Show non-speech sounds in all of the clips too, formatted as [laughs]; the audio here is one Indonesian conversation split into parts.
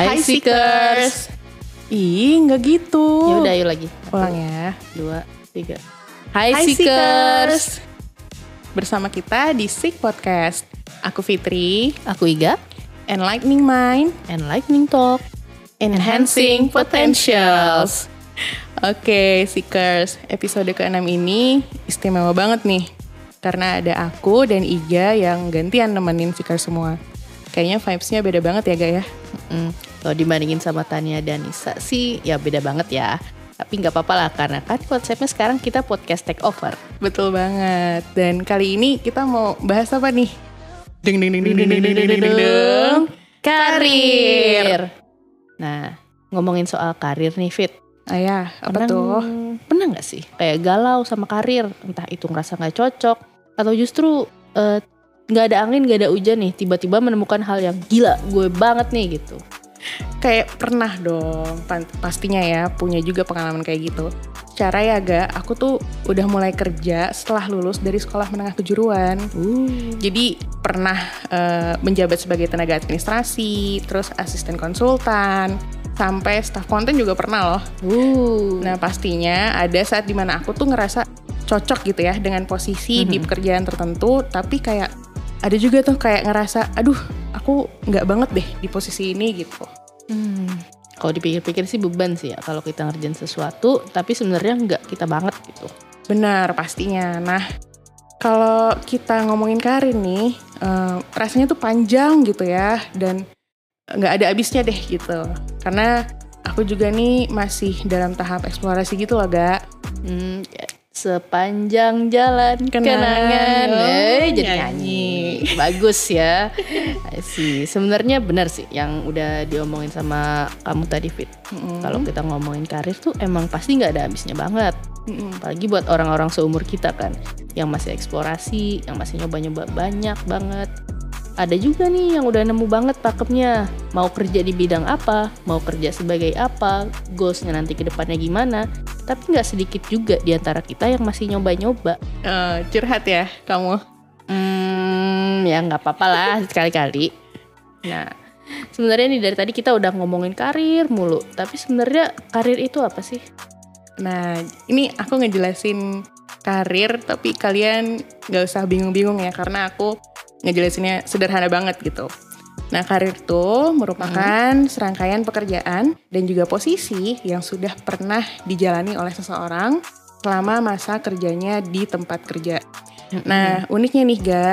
Hai, Seekers. Ih, nggak gitu. Ya udah ayo lagi. Ulang ya. Dua, tiga. Hai, Hai, Seekers. Bersama kita di Seek Podcast. Aku Fitri, Aku Iga. Enlightening Mind, And Lightning Talk. Enhancing Potentials. Oke, Seekers. Episode ke-6 ini istimewa banget nih. Karena ada aku dan Iga yang gantian nemenin Seekers semua. Kayaknya vibes-nya beda banget ya, Ga ya? Mm, Kalau dibandingin sama Tania dan Nisa sih ya beda banget ya. Tapi nggak apa-apa lah karena kan konsepnya sekarang kita podcast take over. Betul banget. Dan kali ini kita mau bahas apa nih? Deng deng deng deng deng deng deng deng deng deng. Karir. Nah, ngomongin soal karir nih Fit. Ayah, apa Pernah- tuh? Pernah nggak sih kayak galau sama karir? Entah itu ngerasa nggak cocok atau justru eh, nggak ada angin, nggak ada hujan nih, tiba-tiba menemukan hal yang gila, gue banget nih gitu. Kayak pernah dong, pastinya ya punya juga pengalaman kayak gitu. Cara ya gak, aku tuh udah mulai kerja setelah lulus dari sekolah menengah kejuruan. Uh, Jadi pernah eh, menjabat sebagai tenaga administrasi, terus asisten konsultan, sampai staf konten juga pernah loh. uh. Nah pastinya ada saat di mana aku tuh ngerasa cocok gitu ya dengan posisi di pekerjaan tertentu, tapi kayak ada juga tuh kayak ngerasa, aduh aku nggak banget deh di posisi ini gitu. Hmm, Kalau dipikir-pikir sih beban sih ya kalau kita ngerjain sesuatu tapi sebenarnya nggak kita banget gitu. Benar pastinya. Nah kalau kita ngomongin karir nih, eh, rasanya tuh panjang gitu ya dan nggak ada habisnya deh gitu. Karena aku juga nih masih dalam tahap eksplorasi gitu loh, gak. Hmm, sepanjang jalan kenangan, Kenangan. eh Oh, jadi nyanyi. nyanyi. Bagus ya. sih, sebenarnya benar sih yang udah diomongin sama kamu tadi Fit. Mm-mm. Kalau kita ngomongin karir tuh emang pasti nggak ada habisnya banget. Mm-mm. Apalagi buat orang-orang seumur kita kan, yang masih eksplorasi, yang masih nyoba-nyoba banyak banget. Ada juga nih yang udah nemu banget pakemnya. Mau kerja di bidang apa, mau kerja sebagai apa, goalsnya nanti ke depannya gimana. Tapi nggak sedikit juga di antara kita yang masih nyoba-nyoba. Eh, curhat ya kamu. Hmm, ya nggak apa-apa lah sekali-kali. Nah, sebenarnya nih dari tadi kita udah ngomongin karir mulu. Tapi sebenarnya karir itu apa sih? Nah, ini aku ngejelasin karir, tapi kalian gak usah bingung-bingung ya, karena aku ngejelasinnya sederhana banget gitu. Nah, karir itu merupakan serangkaian pekerjaan dan juga posisi yang sudah pernah dijalani oleh seseorang selama masa kerjanya di tempat kerja. Nah, uniknya nih, Ga,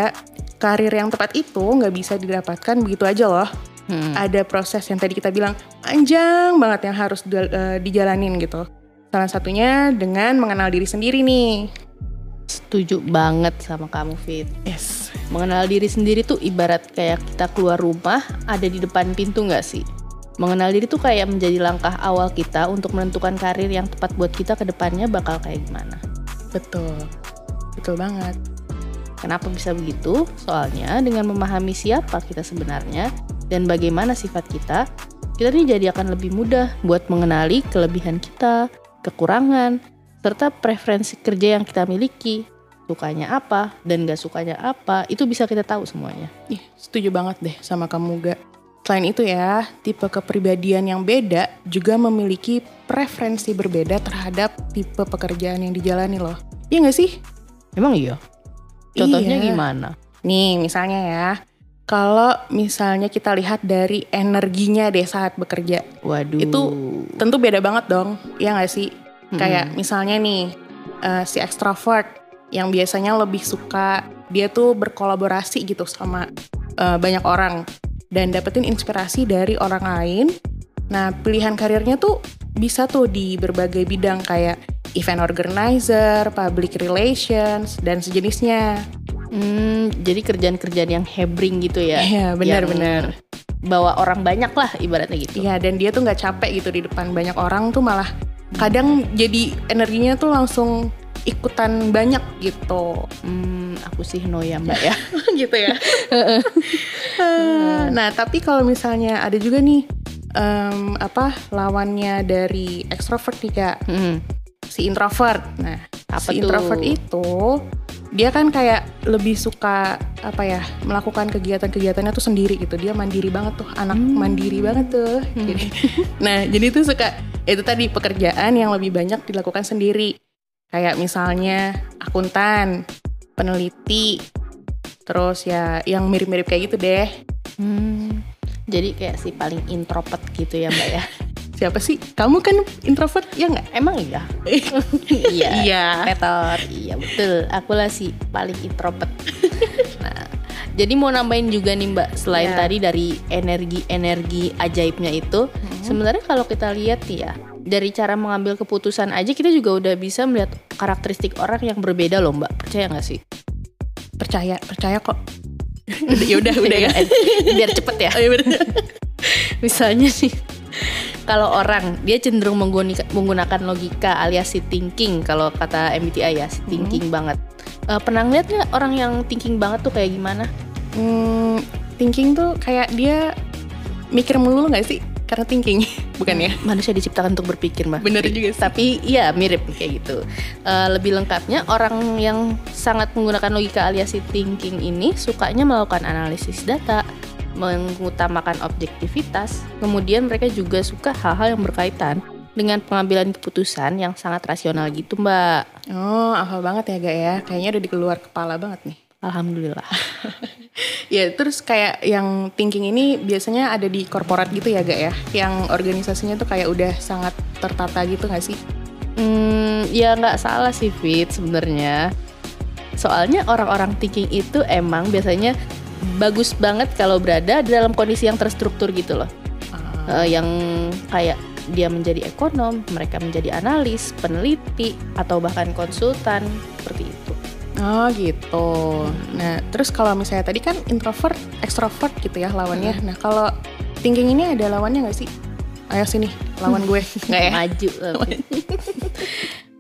karir yang tepat itu nggak bisa didapatkan begitu aja loh. Hmm. Ada proses yang tadi kita bilang panjang banget yang harus di- eh, dijalanin gitu. Salah satunya dengan mengenal diri sendiri nih. Setuju banget sama kamu Fit. Yes. Mengenal diri sendiri tuh ibarat kayak kita keluar rumah ada di depan pintu nggak sih? Mengenal diri tuh kayak menjadi langkah awal kita untuk menentukan karir yang tepat buat kita ke depannya bakal kayak gimana. Betul. Betul banget. Kenapa bisa begitu? Soalnya dengan memahami siapa kita sebenarnya dan bagaimana sifat kita, kita nih jadi akan lebih mudah buat mengenali kelebihan kita, kekurangan, serta preferensi kerja yang kita miliki. Sukanya apa dan gak sukanya apa, itu bisa kita tahu semuanya. Ih, setuju banget deh sama kamu ga. Selain itu ya, tipe kepribadian yang beda juga memiliki preferensi berbeda terhadap tipe pekerjaan yang dijalani loh. Iya gak sih? Emang iya? Contohnya Iya. gimana? Nih misalnya ya, kalau misalnya kita lihat dari energinya deh saat bekerja, Waduh. itu tentu beda banget dong, ya nggak sih? Mm-mm. Kayak misalnya nih, eh, si extrovert yang biasanya lebih suka dia tuh berkolaborasi gitu sama eh, banyak orang dan dapetin inspirasi dari orang lain. Nah, pilihan karirnya tuh bisa tuh di berbagai bidang kayak event organizer, public relations, dan sejenisnya. Hmm, jadi kerjaan-kerjaan yang hebring gitu ya? Iya, benar-benar. Bawa orang banyak lah ibaratnya gitu. Iya, dan dia tuh nggak capek gitu di depan banyak orang tuh malah kadang jadi energinya tuh langsung ikutan banyak gitu. Hmm, aku sih no ya mbak ya. [laughs] gitu ya. [laughs] Eh, nah, tapi kalau misalnya ada juga nih em, apa lawannya dari extrovert nih kak, Hmm, si introvert. Nah, Apa si tuh? introvert itu dia kan kayak lebih suka apa ya melakukan kegiatan-kegiatannya tuh sendiri gitu dia mandiri banget tuh anak Hmm. mandiri banget tuh jadi [laughs] nah jadi tuh suka itu tadi pekerjaan yang lebih banyak dilakukan sendiri kayak misalnya akuntan peneliti terus ya yang mirip-mirip kayak gitu deh Hmm, jadi kayak si paling introvert gitu ya mbak ya. [laughs] siapa sih kamu kan introvert ya nggak Emang iya? [laughs] iya. iya Petor, iya betul. Aku lah si paling introvert. [laughs] nah, jadi mau nambahin juga nih mbak, selain Iya. tadi dari energi-energi ajaibnya itu, sebenarnya kalau kita lihat ya, dari cara mengambil keputusan aja kita juga udah bisa melihat karakteristik orang yang berbeda loh mbak. Percaya nggak sih? percaya percaya kok [laughs] ya udah udah ya Biar cepet ya. oh, iya. Misalnya nih, kalau orang dia cenderung menggunakan logika alias si thinking kalau kata MBTI ya si thinking banget. Eh, pernah ngeliat nggak orang yang thinking banget tuh kayak gimana? Hmm, thinking tuh kayak dia mikir melulu nggak sih karena thinking [laughs] bukan ya Manusia diciptakan untuk berpikir mbak. Bener juga sih. Tapi iya mirip kayak gitu. Eh, lebih lengkapnya orang yang sangat menggunakan logika alias si thinking ini sukanya melakukan analisis data, mengutamakan objektivitas. Kemudian mereka juga suka hal-hal yang berkaitan dengan pengambilan keputusan yang sangat rasional gitu mbak. oh hafal banget ya gak ya kayaknya udah di keluar kepala banget nih Alhamdulillah. [laughs] ya terus kayak yang thinking ini biasanya ada di korporat gitu ya gak ya yang organisasinya tuh kayak udah sangat tertata gitu gak sih Hmm, ya nggak salah sih Fit sebenarnya. Soalnya orang-orang thinking itu emang biasanya bagus banget kalau berada di dalam kondisi yang terstruktur gitu loh. Eh, yang kayak dia menjadi ekonom, mereka menjadi analis, peneliti, atau bahkan konsultan seperti itu. Oh gitu. Nah terus kalau misalnya tadi kan introvert, extrovert gitu ya lawannya. Nah kalau thinking ini ada lawannya nggak sih? Ayo sini lawan gue. [laughs] Nggak ya? Maju. [laughs]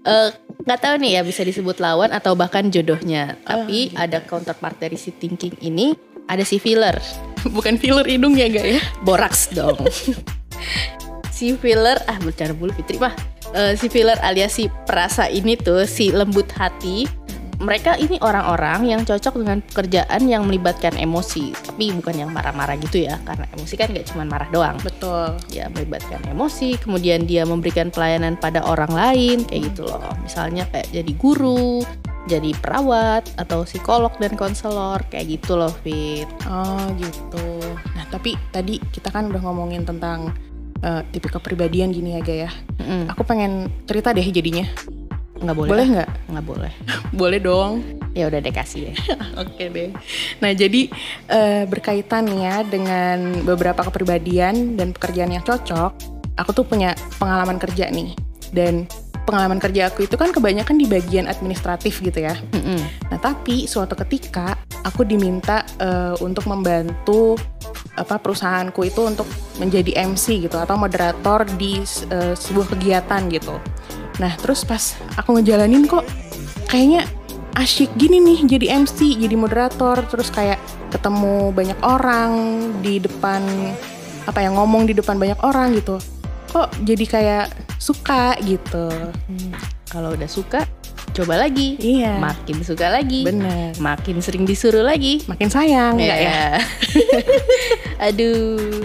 Eh, nggak tahu nih ya bisa disebut lawan atau bahkan jodohnya. Tapi ada counterpart dari si thinking ini, ada si filler. [laughs] Bukan filler hidung ya gak ya? Boraks dong. [laughs] si filler, ah bercanda bulu Fitri mah. Eh, si filler alias si perasa ini tuh si lembut hati. Mereka ini orang-orang yang cocok dengan pekerjaan yang melibatkan emosi, tapi bukan yang marah-marah gitu ya, karena emosi kan gak cuma marah doang. Betul. Ya melibatkan emosi, kemudian dia memberikan pelayanan pada orang lain, kayak gitu loh. Misalnya kayak jadi guru, jadi perawat, atau psikolog dan konselor, kayak gitu loh Fit. Oh gitu. Nah tapi tadi kita kan udah ngomongin tentang eh, tipe kepribadian gini ya Gak ya. Mm-mm. Aku pengen cerita deh jadinya. Nggak boleh. Boleh nggak? Nggak boleh. [laughs] Boleh dong. Ya udah deh kasih deh. [laughs] Oke deh. Nah jadi eh, berkaitan ya dengan beberapa kepribadian dan pekerjaan yang cocok, aku tuh punya pengalaman kerja nih. Dan pengalaman kerja aku itu kan kebanyakan di bagian administratif gitu ya. Mm-mm. Nah tapi suatu ketika aku diminta eh, untuk membantu apa perusahaanku itu untuk menjadi MC gitu atau moderator di eh, sebuah kegiatan gitu. Nah terus pas aku ngejalanin kok kayaknya asyik gini nih jadi MC, jadi moderator, terus kayak ketemu banyak orang di depan apa ya ngomong di depan banyak orang gitu. Kok jadi kayak suka gitu. Hmm, Kalau udah suka, coba lagi. Iya. Makin suka lagi. Bener. Makin sering disuruh lagi. Makin sayang nggak ya? [laughs] Aduh.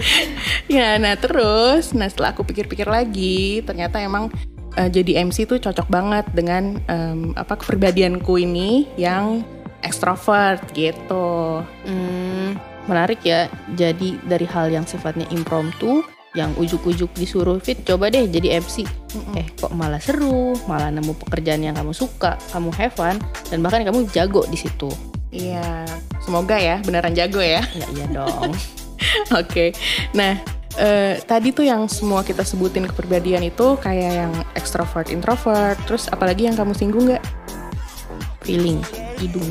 Ya, nah terus, nah setelah aku pikir-pikir lagi, ternyata emang eh, jadi MC tuh cocok banget dengan em, apa kepribadianku ini yang ekstrovert gitu. Hmm, menarik ya. Jadi dari hal yang sifatnya impromptu, yang ujuk-ujuk disuruh fit, coba deh jadi MC. Eh kok malah seru, malah nemu pekerjaan yang kamu suka, kamu have fun, dan bahkan kamu jago di situ. Iya, semoga ya beneran jago ya. Ya iya dong. [laughs] Oke, nah eh, tadi tuh yang semua kita sebutin kepribadian itu kayak yang ekstrovert, introvert, terus apalagi yang kamu singgung nggak? Feeling, hidung.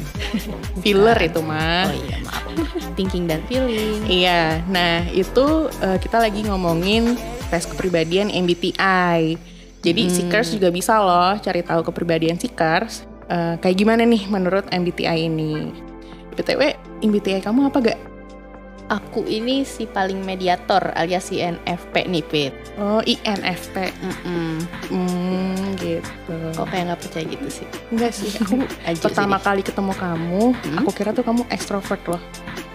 Filler itu mah. Oh iya maaf. Thinking dan feeling. Iya, nah itu eh, kita lagi ngomongin tes kepribadian MBTI. Jadi Hmm. Seekers juga bisa loh cari tahu kepribadian Seekers. Eh, kayak gimana nih menurut MBTI ini? BTW, MBTI kamu apa gak? Aku ini si paling mediator alias si NFP nih Pit. Oh INFP. Hmm gitu. Kok kayak nggak percaya gitu sih? Enggak sih. Aku [laughs] pertama kali ketemu kamu, Hmm? aku kira tuh kamu ekstrovert loh.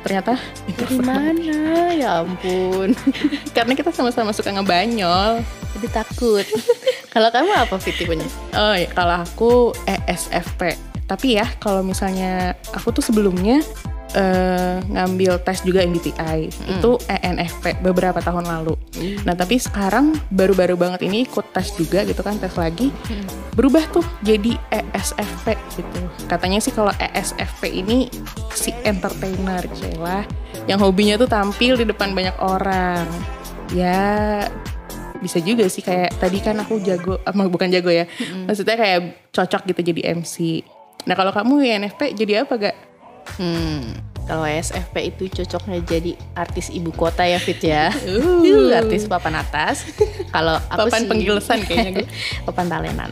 Ternyata Dari introvert. mana? Ya ampun. [laughs] Karena kita sama-sama suka ngebanyol. Jadi takut. [laughs] Kalau kamu apa Fit tipenya? Oh ya, kalau aku ESFP. Tapi ya, kalau misalnya aku tuh sebelumnya eh, ngambil tes juga MBTI. Itu ENFP beberapa tahun lalu. Nah, tapi sekarang baru-baru banget ini ikut tes juga gitu kan, tes lagi. Berubah tuh jadi ESFP gitu. Katanya sih kalau ESFP ini si entertainer celah yang hobinya tuh tampil di depan banyak orang. Ya bisa juga sih kayak tadi kan aku jago ama bukan jago ya. Maksudnya kayak cocok gitu jadi MC. Nah, kalau kamu INFP jadi apa gak? Hmm, kalau SFP itu cocoknya jadi artis ibu kota ya Fit ya. Uh. [laughs] artis papan atas. Kalau aku Papan sih penggilesan kayaknya gue. [laughs] papan talenan.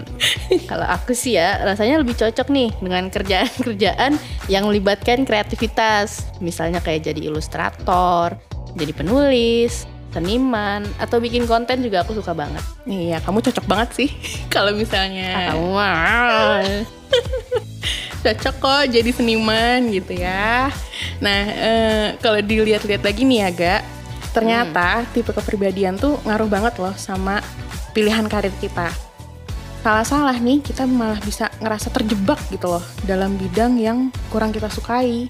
Kalau aku sih ya rasanya lebih cocok nih dengan kerjaan-kerjaan yang melibatkan kreativitas. Misalnya kayak jadi ilustrator, jadi penulis, seniman, atau bikin konten juga aku suka banget. Iya, kamu cocok banget sih. [laughs] kalau misalnya Ah, kamu. Cocok kok jadi seniman gitu ya. Nah, eh, kalau dilihat-lihat lagi nih ya, Gak, ternyata tipe kepribadian tuh ngaruh banget loh sama pilihan karir kita. Salah-salah nih, kita malah bisa ngerasa terjebak gitu loh dalam bidang yang kurang kita sukai.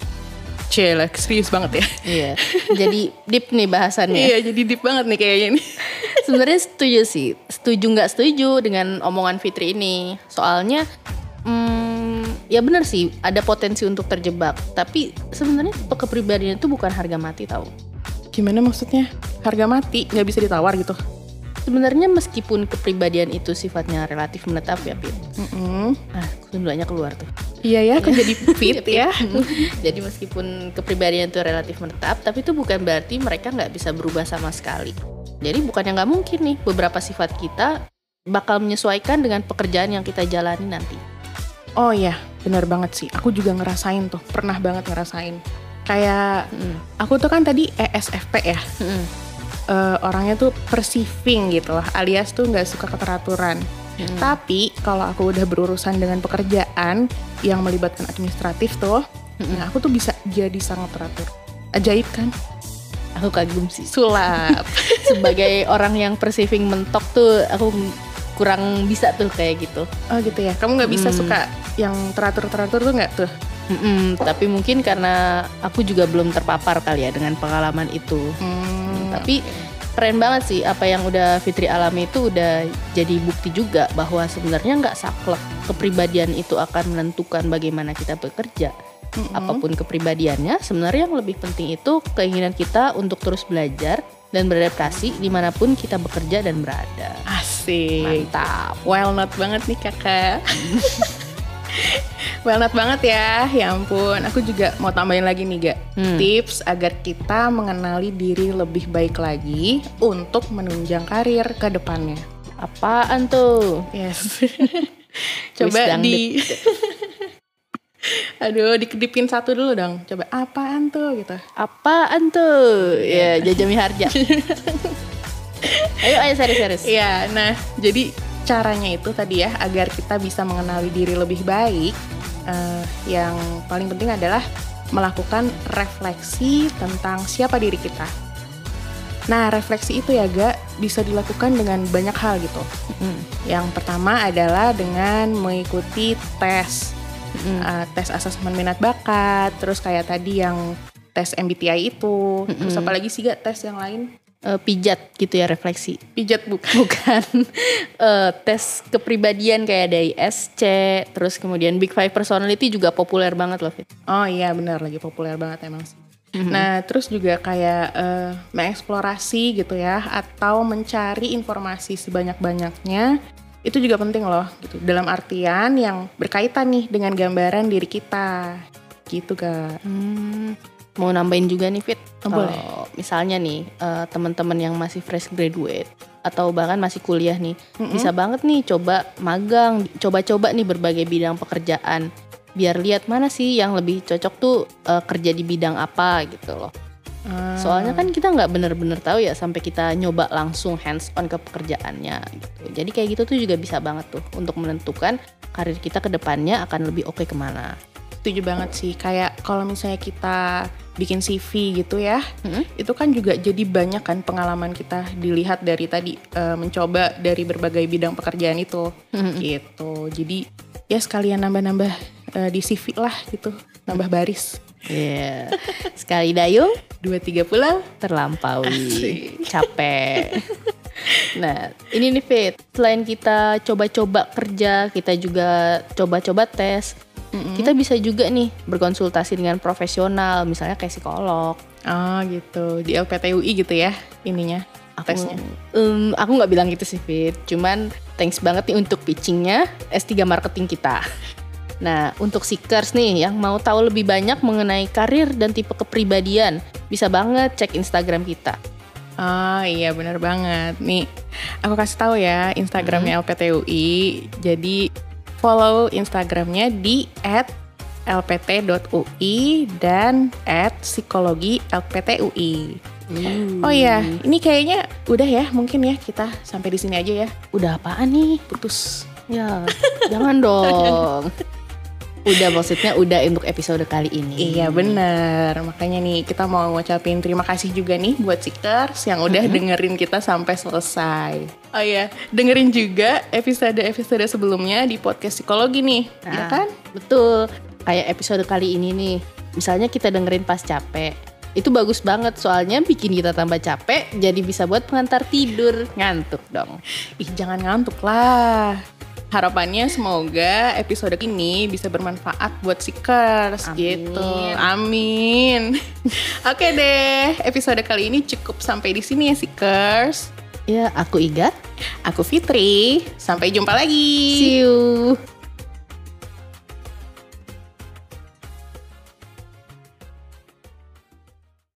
Cila, serius banget ya. Iya. Jadi deep nih bahasannya. Iya, jadi deep banget nih kayaknya nih. [laughs] Sebenarnya setuju sih, setuju nggak setuju dengan omongan Fitri ini. Soalnya, hmm, ya benar sih ada potensi untuk terjebak. Tapi sebenarnya kepribadian itu bukan harga mati tahu. Gimana maksudnya? Harga mati, nggak bisa ditawar gitu? Sebenarnya meskipun kepribadian itu sifatnya relatif menetap ya Fit. Mm-mm. Ah, Sundanya keluar tuh. Iya ya, kok jadi fit [laughs] ya? [laughs] Jadi meskipun kepribadian itu relatif menetap, tapi itu bukan berarti mereka nggak bisa berubah sama sekali. Jadi bukannya nggak mungkin nih beberapa sifat kita bakal menyesuaikan dengan pekerjaan yang kita jalani nanti. Oh iya, benar banget sih. Aku juga ngerasain tuh, pernah banget ngerasain. Kayak Mm. aku tuh kan tadi ESFP ya, Mm-mm. Eh, orangnya tuh perceiving gitu lah, alias tuh nggak suka keteraturan. Mm. Tapi kalau aku udah berurusan dengan pekerjaan yang melibatkan administratif tuh, Mm-mm. nah aku tuh bisa jadi sangat teratur. Ajaib kan? Aku kagum sih. Sulap. [laughs] Sebagai orang yang perceiving mentok tuh, aku kurang bisa tuh kayak gitu. oh gitu ya. Kamu nggak bisa Hmm. suka yang teratur-teratur tuh nggak tuh? Mm-mm, tapi mungkin karena aku juga belum terpapar kali ya dengan pengalaman itu. Hmm, Tapi keren banget sih apa yang udah Fitri alami itu udah jadi bukti juga bahwa sebenarnya nggak saklek kepribadian itu akan menentukan bagaimana kita bekerja. Mm-mm. Apa pun kepribadiannya, sebenarnya yang lebih penting itu keinginan kita untuk terus belajar dan beradaptasi di mana pun kita bekerja dan berada. Asik. Mantap. Well not banget nih kakak. [laughs] well not banget ya, ya ampun. Aku juga mau tambahin lagi nih gak Hmm. tips agar kita mengenali diri lebih baik lagi untuk menunjang karir ke depannya. Apaan tuh? Yes. [laughs] Coba di [laughs] Aduh, dikedipin satu dulu dong. Coba apaan tuh gitu. Apaan tuh? Ya, Jajami Harja. [laughs] ayo, ayo serius-serius. Iya, nah jadi caranya itu tadi ya agar kita bisa mengenali diri lebih baik. eh, yang paling penting adalah melakukan refleksi tentang siapa diri kita. Nah, refleksi itu ya gak bisa dilakukan dengan banyak hal gitu. Mm, Yang pertama adalah dengan mengikuti tes, mm, eh, tes asesmen minat bakat, terus kayak tadi yang tes MBTI itu, terus Mm-mm. apalagi sih gak tes yang lain? Eh, pijat gitu ya refleksi. Pijat bukan? [laughs] Bukan eh, tes kepribadian kayak dari SC, terus kemudian Big Five Personality juga populer banget loh Fit. Oh iya benar lagi populer banget emang sih. Mhm. Nah terus juga kayak eh, mengeksplorasi gitu ya atau mencari informasi sebanyak-banyaknya itu juga penting loh gitu. Dalam artian yang berkaitan nih dengan gambaran diri kita gitu kak. Hmm, mau nambahin juga nih Fit. Oh, Kalau misalnya nih eh, teman-teman yang masih fresh graduate atau bahkan masih kuliah nih, Mm-mm. bisa banget nih coba magang, coba-coba nih berbagai bidang pekerjaan. Biar lihat mana sih yang lebih cocok tuh eh, kerja di bidang apa gitu loh. Ah. Soalnya kan kita nggak bener-bener tahu ya sampai kita nyoba langsung hands on ke pekerjaannya gitu. Jadi kayak gitu tuh juga bisa banget tuh untuk menentukan karir kita ke depannya akan lebih oke ke mana. Setuju banget sih. Kayak kalau misalnya kita bikin CV gitu ya, Mm-mm. itu kan juga jadi banyak kan pengalaman kita dilihat dari tadi eh, mencoba dari berbagai bidang pekerjaan itu, Mm-mm. gitu. Jadi ya sekalian nambah-nambah eh, di CV lah gitu, nambah baris. Iya. [laughs] Sekali dayung Dua tiga pulau. terlampaui Asik. capek. Nah, ini nih Fit. Selain kita coba-coba kerja, kita juga coba-coba tes. Kita bisa juga nih berkonsultasi dengan profesional, misalnya kayak psikolog. Oh gitu, di LPTUI gitu ya ininya Aku, tesnya. Em, aku nggak bilang gitu sih Fit. Cuman thanks banget nih untuk pitchingnya S3 marketing kita. Nah, untuk seekers nih yang mau tahu lebih banyak mengenai karir dan tipe kepribadian, bisa banget cek Instagram kita. Oh iya benar banget. Nih, aku kasih tahu ya Instagramnya LPTUI. Jadi follow Instagramnya di @lpt.ui dan @psikologi LPTUI. Oh iya, ini kayaknya udah ya mungkin ya kita sampai di sini aja ya. Udah apaan nih? Putus. Ya, [laughs] jangan dong. [laughs] Udah maksudnya udah untuk episode kali ini. Iya bener, makanya nih kita mau ngucapin terima kasih juga nih buat Seekers yang udah dengerin kita sampai selesai. Oh iya, dengerin juga episode-episode sebelumnya di podcast psikologi nih, ya Nah, kan? Betul. Kayak episode kali ini nih. Misalnya kita dengerin pas capek. Itu bagus banget soalnya bikin kita tambah capek jadi bisa buat pengantar tidur. Ngantuk dong. Ih jangan ngantuk lah. Harapannya semoga episode ini bisa bermanfaat buat Seekers Amin. gitu. Amin. [laughs] Oke deh, episode kali ini cukup sampai di sini ya Seekers. Ya, aku Iga. Aku Fitri, sampai jumpa lagi. See you.